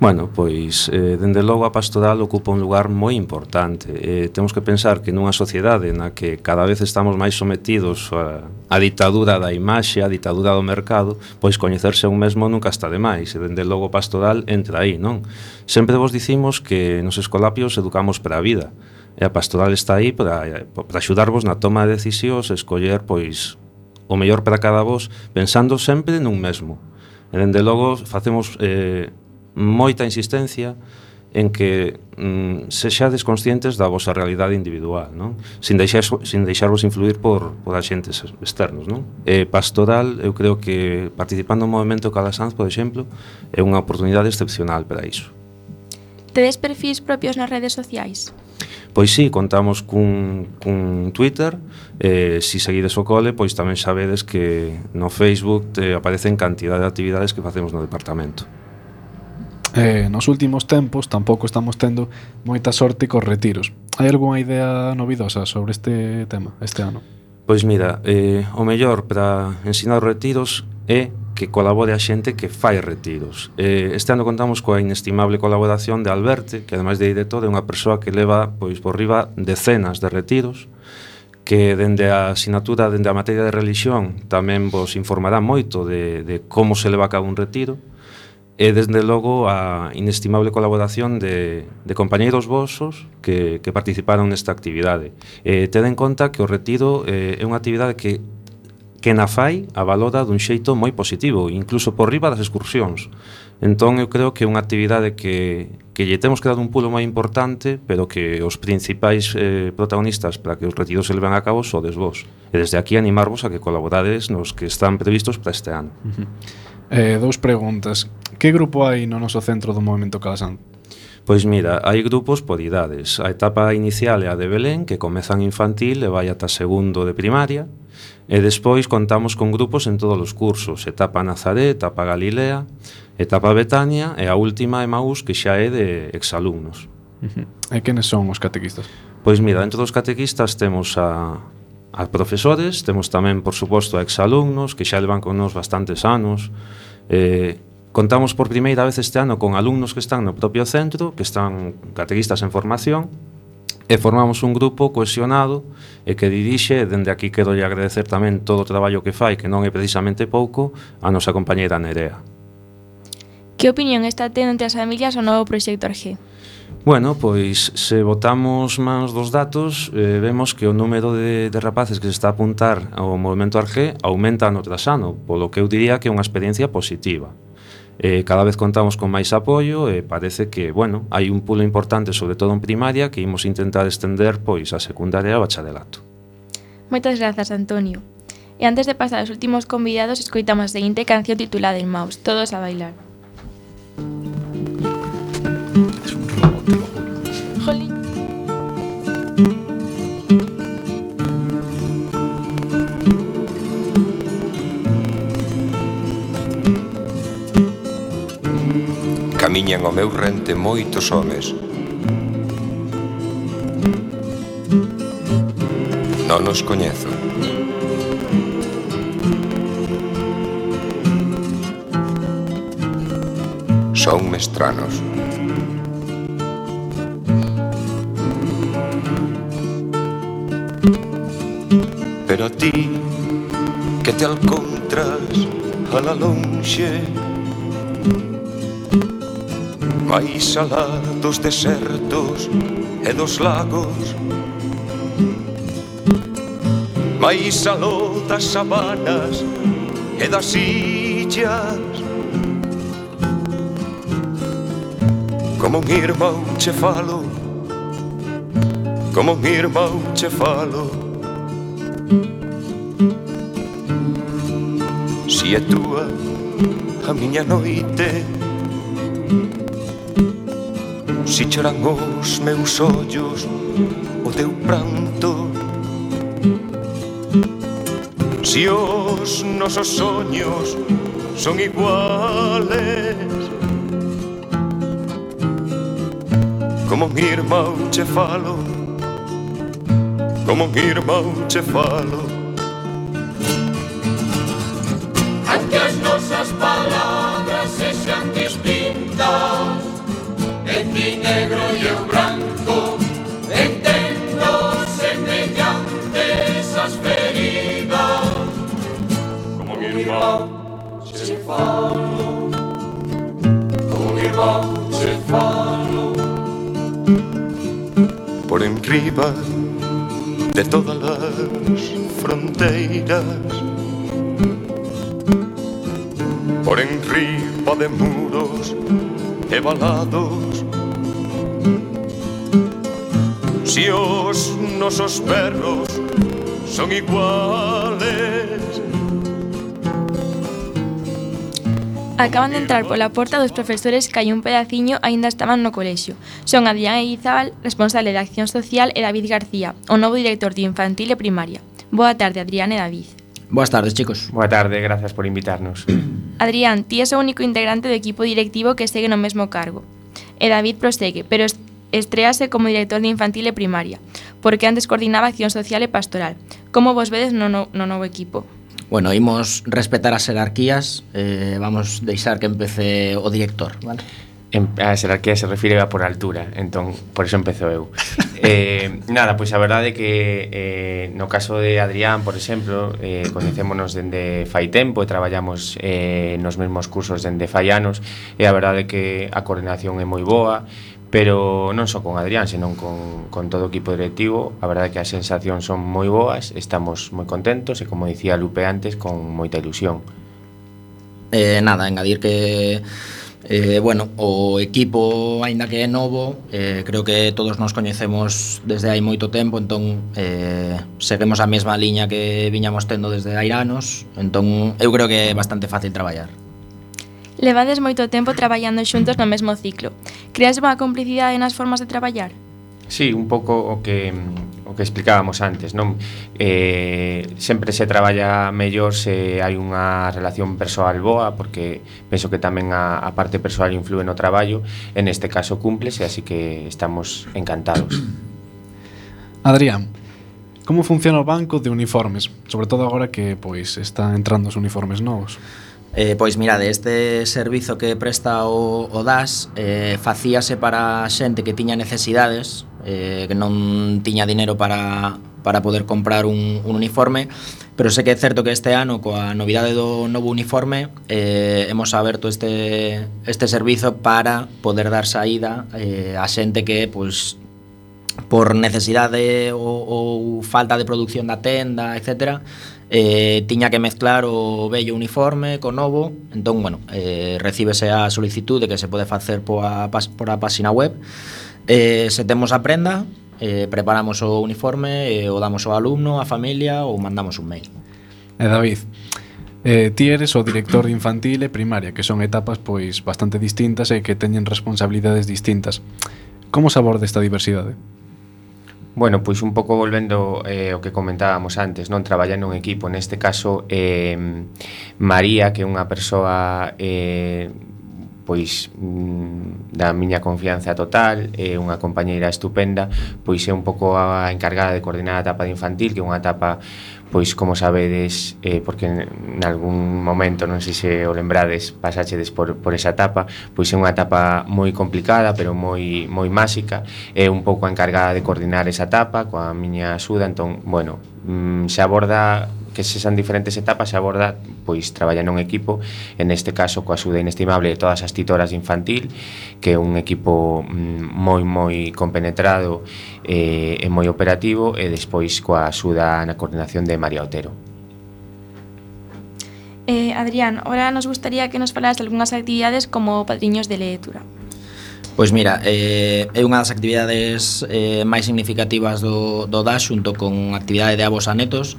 Bueno, pois, eh, dende logo a pastoral ocupa un lugar moi importante. Eh, temos que pensar que nunha sociedade na que cada vez estamos máis sometidos a, a ditadura da imaxe, a ditadura do mercado, pois coñecerse un mesmo nunca está de máis, e dende logo pastoral entra aí, non? Sempre vos dicimos que nos escolapios educamos para a vida, e a pastoral está aí para, para axudarvos na toma de decisións, escoller, pois, o mellor para cada vos, pensando sempre nun mesmo. E dende logo facemos... Eh, moita insistencia en que mm, sexades conscientes da vosa realidade individual, non? Sin, deixar, sin deixarvos influir por, por axentes externos, non? E pastoral, eu creo que participando no movimento Calasanz, por exemplo, é unha oportunidade excepcional para iso. Tedes perfis propios nas redes sociais? Pois sí, contamos cun, cun Twitter eh, Si seguides o cole, pois tamén sabedes que no Facebook te aparecen cantidad de actividades que facemos no departamento Eh, nos últimos tempos tampouco estamos tendo moita sorte cos retiros. Hai algunha idea novidosa sobre este tema este ano? Pois mira, eh, o mellor para ensinar os retiros é que colabore a xente que fai retiros. Eh, este ano contamos coa inestimable colaboración de Alberte, que ademais de director é unha persoa que leva pois por riba decenas de retiros, que dende a asignatura, dende a materia de religión, tamén vos informará moito de, de como se leva a cabo un retiro, e desde logo a inestimable colaboración de, de compañeiros vosos que, que participaron nesta actividade. Eh, ten en conta que o retiro eh, é unha actividade que que na fai a valora dun xeito moi positivo, incluso por riba das excursións. Entón eu creo que é unha actividade que, que lle temos que dar un pulo moi importante, pero que os principais eh, protagonistas para que os retiros se leven a cabo sodes vos. E desde aquí animarvos a que colaborades nos que están previstos para este ano. Uh -huh. Eh, dous preguntas. Que grupo hai no noso centro do Movimento Calasán? Pois mira, hai grupos por idades. A etapa inicial é a de Belén, que comezan infantil e vai ata segundo de primaria. E despois contamos con grupos en todos os cursos, etapa Nazaré, etapa Galilea, etapa Betania e a última Emaús que xa é de exalumnos. Uh -huh. E quenes son os catequistas? Pois mira, dentro dos catequistas temos a, a profesores, temos tamén, por suposto, a exalumnos, que xa levan con nos bastantes anos. Eh, contamos por primeira vez este ano con alumnos que están no propio centro, que están catequistas en formación, e formamos un grupo cohesionado e que dirixe, dende aquí quero lle agradecer tamén todo o traballo que fai, que non é precisamente pouco, a nosa compañeira Nerea. Que opinión está tendo entre as familias o novo proxecto Arge? Bueno, pois se votamos mans dos datos eh, vemos que o número de, de rapaces que se está a apuntar ao movimento Arge aumenta ano tras ano, polo que eu diría que é unha experiencia positiva. Eh, cada vez contamos con máis apoio e eh, parece que, bueno, hai un pulo importante, sobre todo en primaria, que imos intentar estender pois a secundaria e a bacharelato. Moitas grazas, Antonio. E antes de pasar aos últimos convidados, escoitamos a seguinte canción titulada En Maus, Todos a bailar. camiñan o meu rente moitos homes. Non os coñezo. Son mestranos. Pero a ti que te alcontras a la lonxe Vais alá dos desertos e dos lagos. Mais aló das sabanas e das illas. Como un irmão che falo Como un irmão che falo. Si é túa a miña noite Si choran os meus ollos o teu pranto. Si os nosos soños son iguales Como un irmão che falo Como un irmão che falo negro y el blanco, entendosen mediante esas feridas. Como Bilbao se falou, como Bilbao se falou. Por enriba de todas las fronteiras por enriba de muros e balados Si os nosos perros son iguales Acaban de entrar pola porta dos profesores que hai un pedaciño aínda estaban no colexio. Son Adrián Eguizábal, responsable de Acción Social, e David García, o novo director de Infantil e Primaria. Boa tarde, Adrián e David. Boas tardes, chicos. Boa tarde, gracias por invitarnos. Adrián, ti és o único integrante do equipo directivo que segue no mesmo cargo. E David prosegue, pero Estrease como director de infantil e primaria, porque antes coordinaba acción social e pastoral. Como vos vedes no, no, no novo equipo? Bueno, imos respetar as jerarquías, eh, vamos deixar que empece o director, vale? En, a xerarquía se refire a por altura entón, por eso empezo eu eh, nada, pois a verdade é que eh, no caso de Adrián, por exemplo eh, coñecémonos dende fai tempo e traballamos eh, nos mesmos cursos dende fai anos e a verdade é que a coordinación é moi boa pero non só con Adrián, senón con, con todo o equipo directivo, a verdade é que as sensacións son moi boas, estamos moi contentos e, como dicía Lupe antes, con moita ilusión. Eh, nada, engadir que Eh, bueno, o equipo, aínda que é novo, eh, creo que todos nos coñecemos desde hai moito tempo, entón eh, seguimos a mesma liña que viñamos tendo desde hai anos, entón eu creo que é bastante fácil traballar. Levades moito tempo traballando xuntos no mesmo ciclo. Creas unha complicidade nas formas de traballar? Sí, un pouco o que o que explicábamos antes, non? Eh, sempre se traballa mellor se hai unha relación persoal boa, porque penso que tamén a, a parte persoal influe no traballo, en este caso cúmplese, así que estamos encantados. Adrián, como funciona o banco de uniformes? Sobre todo agora que pois están entrando os uniformes novos. Eh, pois mirade, este servizo que presta o, o DAS eh, facíase para xente que tiña necesidades, eh, que non tiña dinero para, para poder comprar un, un uniforme, pero sei que é certo que este ano, coa novidade do novo uniforme, eh, hemos aberto este, este servizo para poder dar saída eh, a xente que pois, por necesidade ou, ou falta de producción da tenda, etcétera, eh, tiña que mezclar o vello uniforme co novo entón, bueno, eh, recíbese a solicitude que se pode facer poa, por a página web eh, se temos a prenda eh, preparamos o uniforme eh, o damos ao alumno, á familia ou mandamos un mail eh, David, Eh, ti eres o director de infantil e primaria, que son etapas pois bastante distintas e que teñen responsabilidades distintas. Como se aborda esta diversidade? Bueno, pois un pouco volvendo eh, o que comentábamos antes, non? Traballando en equipo, neste caso eh, María, que é unha persoa eh, pois mm, da miña confianza total, é unha compañeira estupenda, pois é un pouco a encargada de coordinar a etapa de infantil, que é unha etapa pois como sabedes, eh, porque en algún momento, non sei se o lembrades, pasachedes por, por esa etapa, pois é unha etapa moi complicada, pero moi moi máxica, é un pouco a encargada de coordinar esa etapa coa miña axuda, entón, bueno, mm, se aborda que sexan diferentes etapas se aborda pois traballando un equipo, en este caso coa súa inestimable de todas as titoras de infantil, que é un equipo mm, moi moi compenetrado eh, e moi operativo e despois coa súa na coordinación de María Otero. Eh, Adrián, ahora nos gustaría que nos falas de algunhas actividades como padriños de lectura. Pois mira, eh, é unha das actividades eh, máis significativas do, do DAS xunto con actividade de avos a netos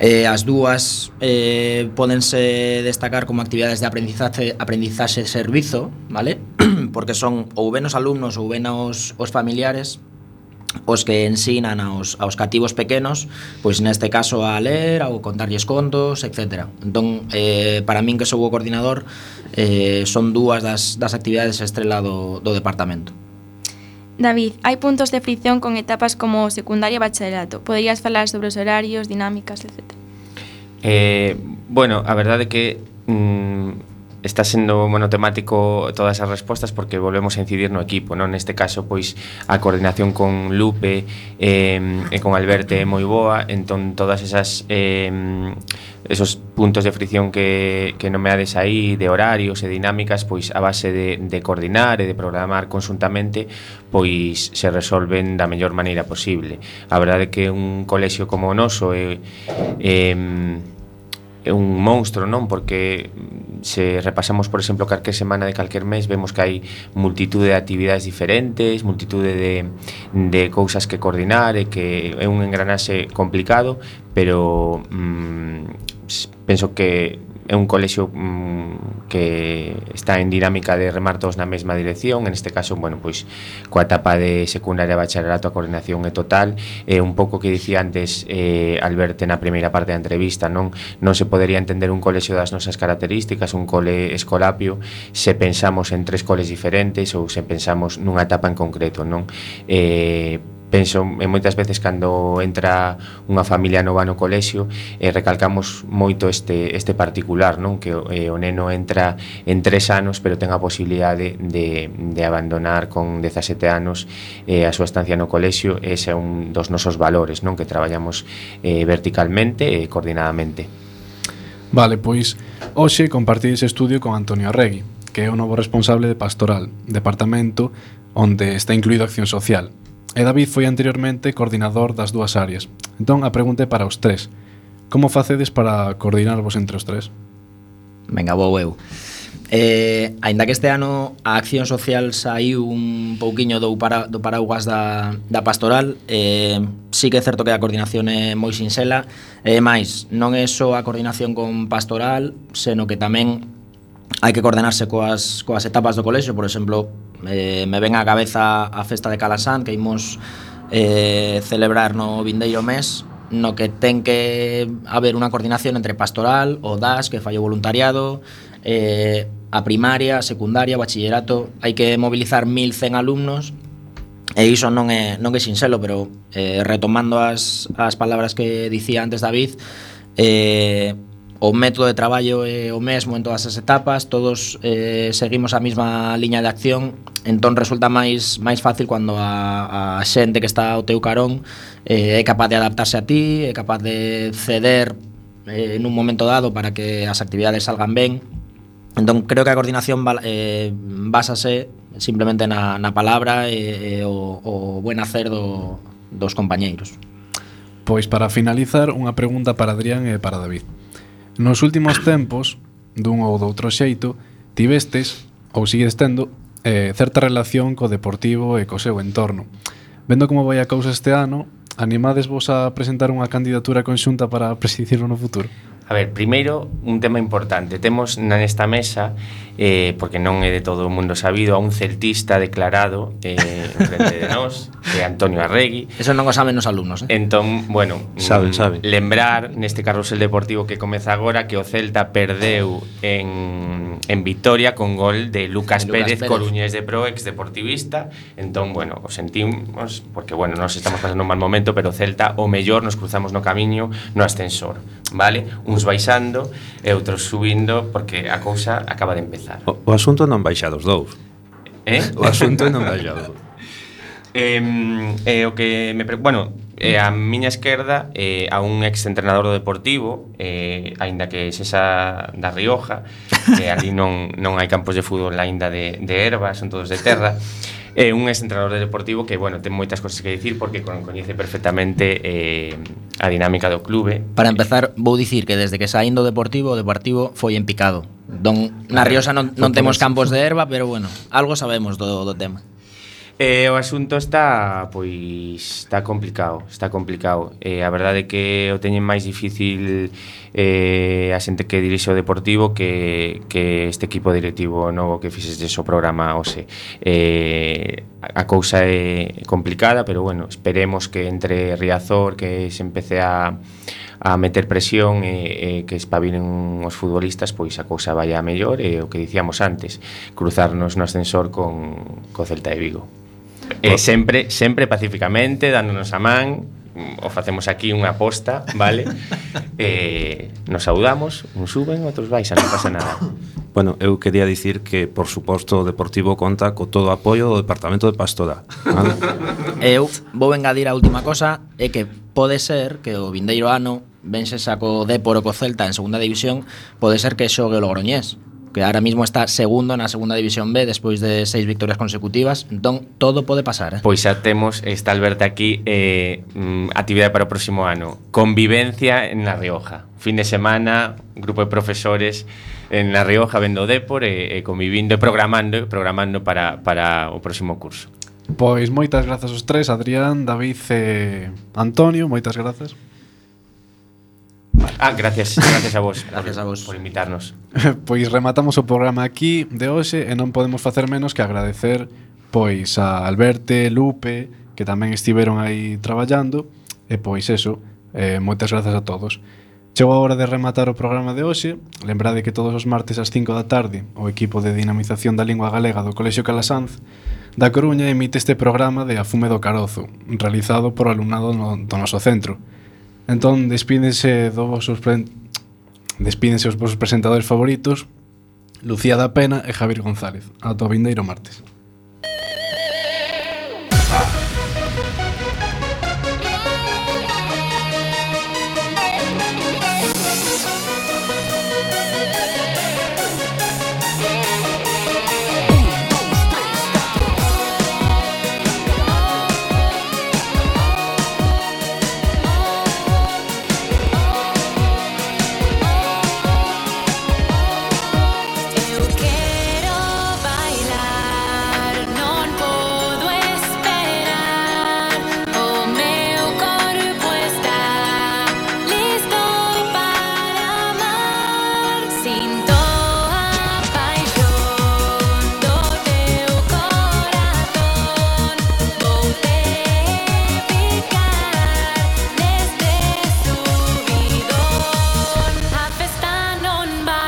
Eh, as dúas eh, podense destacar como actividades de aprendizaxe, aprendizaxe servizo, vale? Porque son ou ben os alumnos ou ben os, os familiares os que ensinan aos, aos cativos pequenos pois neste caso a ler ou contarlles contos, etc. Entón, eh, para min que sou o coordinador eh, son dúas das, das actividades estrela do, do departamento. David, hai puntos de fricción con etapas como secundaria e bacharelato. Poderías falar sobre os horarios, dinámicas, etc. Eh, bueno, a verdade é que mm, está sendo monotemático todas as respostas porque volvemos a incidir no equipo, non? Neste caso, pois, a coordinación con Lupe eh, e con Alberto é moi boa, entón todas esas... Eh, esos puntos de fricción que, que nomeades aí de horarios e dinámicas, pois a base de, de coordinar e de programar consuntamente, pois se resolven da mellor maneira posible. A verdade que un colexio como o noso é, é, é un monstro, non? Porque se repasamos, por exemplo, calquer semana de calquer mes, vemos que hai multitud de actividades diferentes, multitud de, de cousas que coordinar, e que é un engranaxe complicado, pero mm, penso que é un colexio mm, que está en dinámica de remar todos na mesma dirección, en este caso, bueno, pois coa etapa de secundaria e bacharelato a coordinación é total, é un pouco que dicía antes eh, Alberto na primeira parte da entrevista, non? Non se podería entender un colexio das nosas características, un cole escolapio, se pensamos en tres coles diferentes ou se pensamos nunha etapa en concreto, non? Eh, penso en moitas veces cando entra unha familia nova no colexio eh, recalcamos moito este, este particular non? Que eh, o neno entra en tres anos pero ten a posibilidade de, de, de abandonar con 17 anos eh, a súa estancia no colexio. Ese é un dos nosos valores non? Que traballamos eh, verticalmente e coordinadamente. Vale, pois hoxe compartí ese estudio con Antonio Arregui que é o novo responsable de Pastoral, departamento onde está incluído Acción Social, e David foi anteriormente coordinador das dúas áreas. Entón, a pregunta é para os tres. Como facedes para coordinarvos entre os tres? Venga, vou eu. Eh, ainda que este ano a acción social saiu un pouquiño do, para, do paraugas da, da pastoral eh, sí que é certo que a coordinación é moi sinxela e eh, máis, non é só a coordinación con pastoral, seno que tamén hai que coordenarse coas, coas etapas do colexo, por exemplo, eh, me ven á cabeza a festa de Calasán que imos eh, celebrar no vindeiro mes no que ten que haber unha coordinación entre pastoral, o DAS, que fallo voluntariado, eh, a primaria, a secundaria, bachillerato, hai que mobilizar 1100 alumnos E iso non é, non é sinxelo, pero eh, retomando as, as palabras que dicía antes David, eh, o método de traballo é o mesmo en todas as etapas, todos eh, seguimos a mesma liña de acción, entón resulta máis máis fácil cando a, a xente que está ao teu carón eh, é capaz de adaptarse a ti, é capaz de ceder eh, en un momento dado para que as actividades salgan ben. Entón creo que a coordinación eh, basase simplemente na, na palabra e, e o, o buen hacer do, dos compañeiros. Pois para finalizar, unha pregunta para Adrián e para David. Nos últimos tempos, dun ou doutro xeito, tivestes, ou sigues tendo, eh, certa relación co Deportivo e co seu entorno. Vendo como vai a cousa este ano, animades vos a presentar unha candidatura conxunta para presidirlo no futuro? A ver, primeiro, un tema importante. Temos nesta mesa eh, porque non é de todo o mundo sabido, a un celtista declarado eh, frente de nós, que é Antonio Arregui. Eso non o saben os alumnos, eh? Entón, bueno, saben, mm, saben. lembrar neste carrusel deportivo que comeza agora que o Celta perdeu en, en Vitoria con gol de Lucas, de Lucas Pérez, Pérez, Coruñés de Pro, ex deportivista. Entón, bueno, o sentimos, porque, bueno, nos estamos pasando un mal momento, pero o Celta, o mellor, nos cruzamos no camiño, no ascensor, vale? Uns baixando e outros subindo, porque a cousa acaba de empezar o, o asunto non baixa dos dous. Eh? O asunto non baixa dos dous. Eh, eh, o que me pre... bueno, eh, a miña esquerda eh, a un ex entrenador do Deportivo, eh, aínda que sexa da Rioja, que eh, ali non non hai campos de fútbol aínda de de erva, son todos de terra. é un ex entrenador de deportivo que, bueno, ten moitas cousas que dicir porque coñece perfectamente eh, a dinámica do clube. Para empezar, vou dicir que desde que saindo deportivo, o deportivo foi en picado. Don, na Riosa non, non temos campos de erva, pero bueno, algo sabemos do, do tema. E o asunto está, pois, está complicado, está complicado. E a verdade é que o teñen máis difícil eh, a xente que dirixe o Deportivo que, que este equipo directivo novo que fixestes o programa hoxe. Eh, a cousa é complicada, pero bueno, esperemos que entre Riazor, que se empece a, a meter presión e, e que espabilen os futbolistas, pois a cousa vaya a mellor e o que dicíamos antes, cruzarnos no ascensor con co Celta de Vigo. E eh, sempre, sempre pacificamente, dándonos a man, o facemos aquí unha aposta, vale? eh, nos saudamos, uns suben, outros baixan, non pasa nada. Bueno, eu quería dicir que, por suposto, o Deportivo conta co todo o apoio do Departamento de Pastora. Vale? Eu vou engadir a última cosa, é que pode ser que o vindeiro ano vense saco Depor o co Celta en segunda división, pode ser que xogue o Logroñés que ahora mismo está segundo na segunda división B despois de seis victorias consecutivas entón todo pode pasar eh? Pois xa temos está Alberta aquí eh, mm, actividade para o próximo ano convivencia en La Rioja fin de semana grupo de profesores en La Rioja vendo Depor e, e convivindo e programando programando para, para o próximo curso Pois moitas grazas os tres, Adrián, David e Antonio, moitas grazas. Ah, gracias, gracias a vos. gracias por, a vos por invitarnos. pois rematamos o programa aquí de hoxe e non podemos facer menos que agradecer pois a Alberte, Lupe, que tamén estiveron aí traballando e pois eso, eh, moitas grazas a todos. Chegou a hora de rematar o programa de hoxe. Lembrade que todos os martes ás 5 da tarde o equipo de dinamización da lingua galega do Colexio Calasanz da Coruña emite este programa de Afume do Carozo, realizado por alumnado no, do noso centro. Entón, despídense do vosos pre... despídense os vosos presentadores favoritos, Lucía da Pena e Javier González. Ata o vindeiro martes.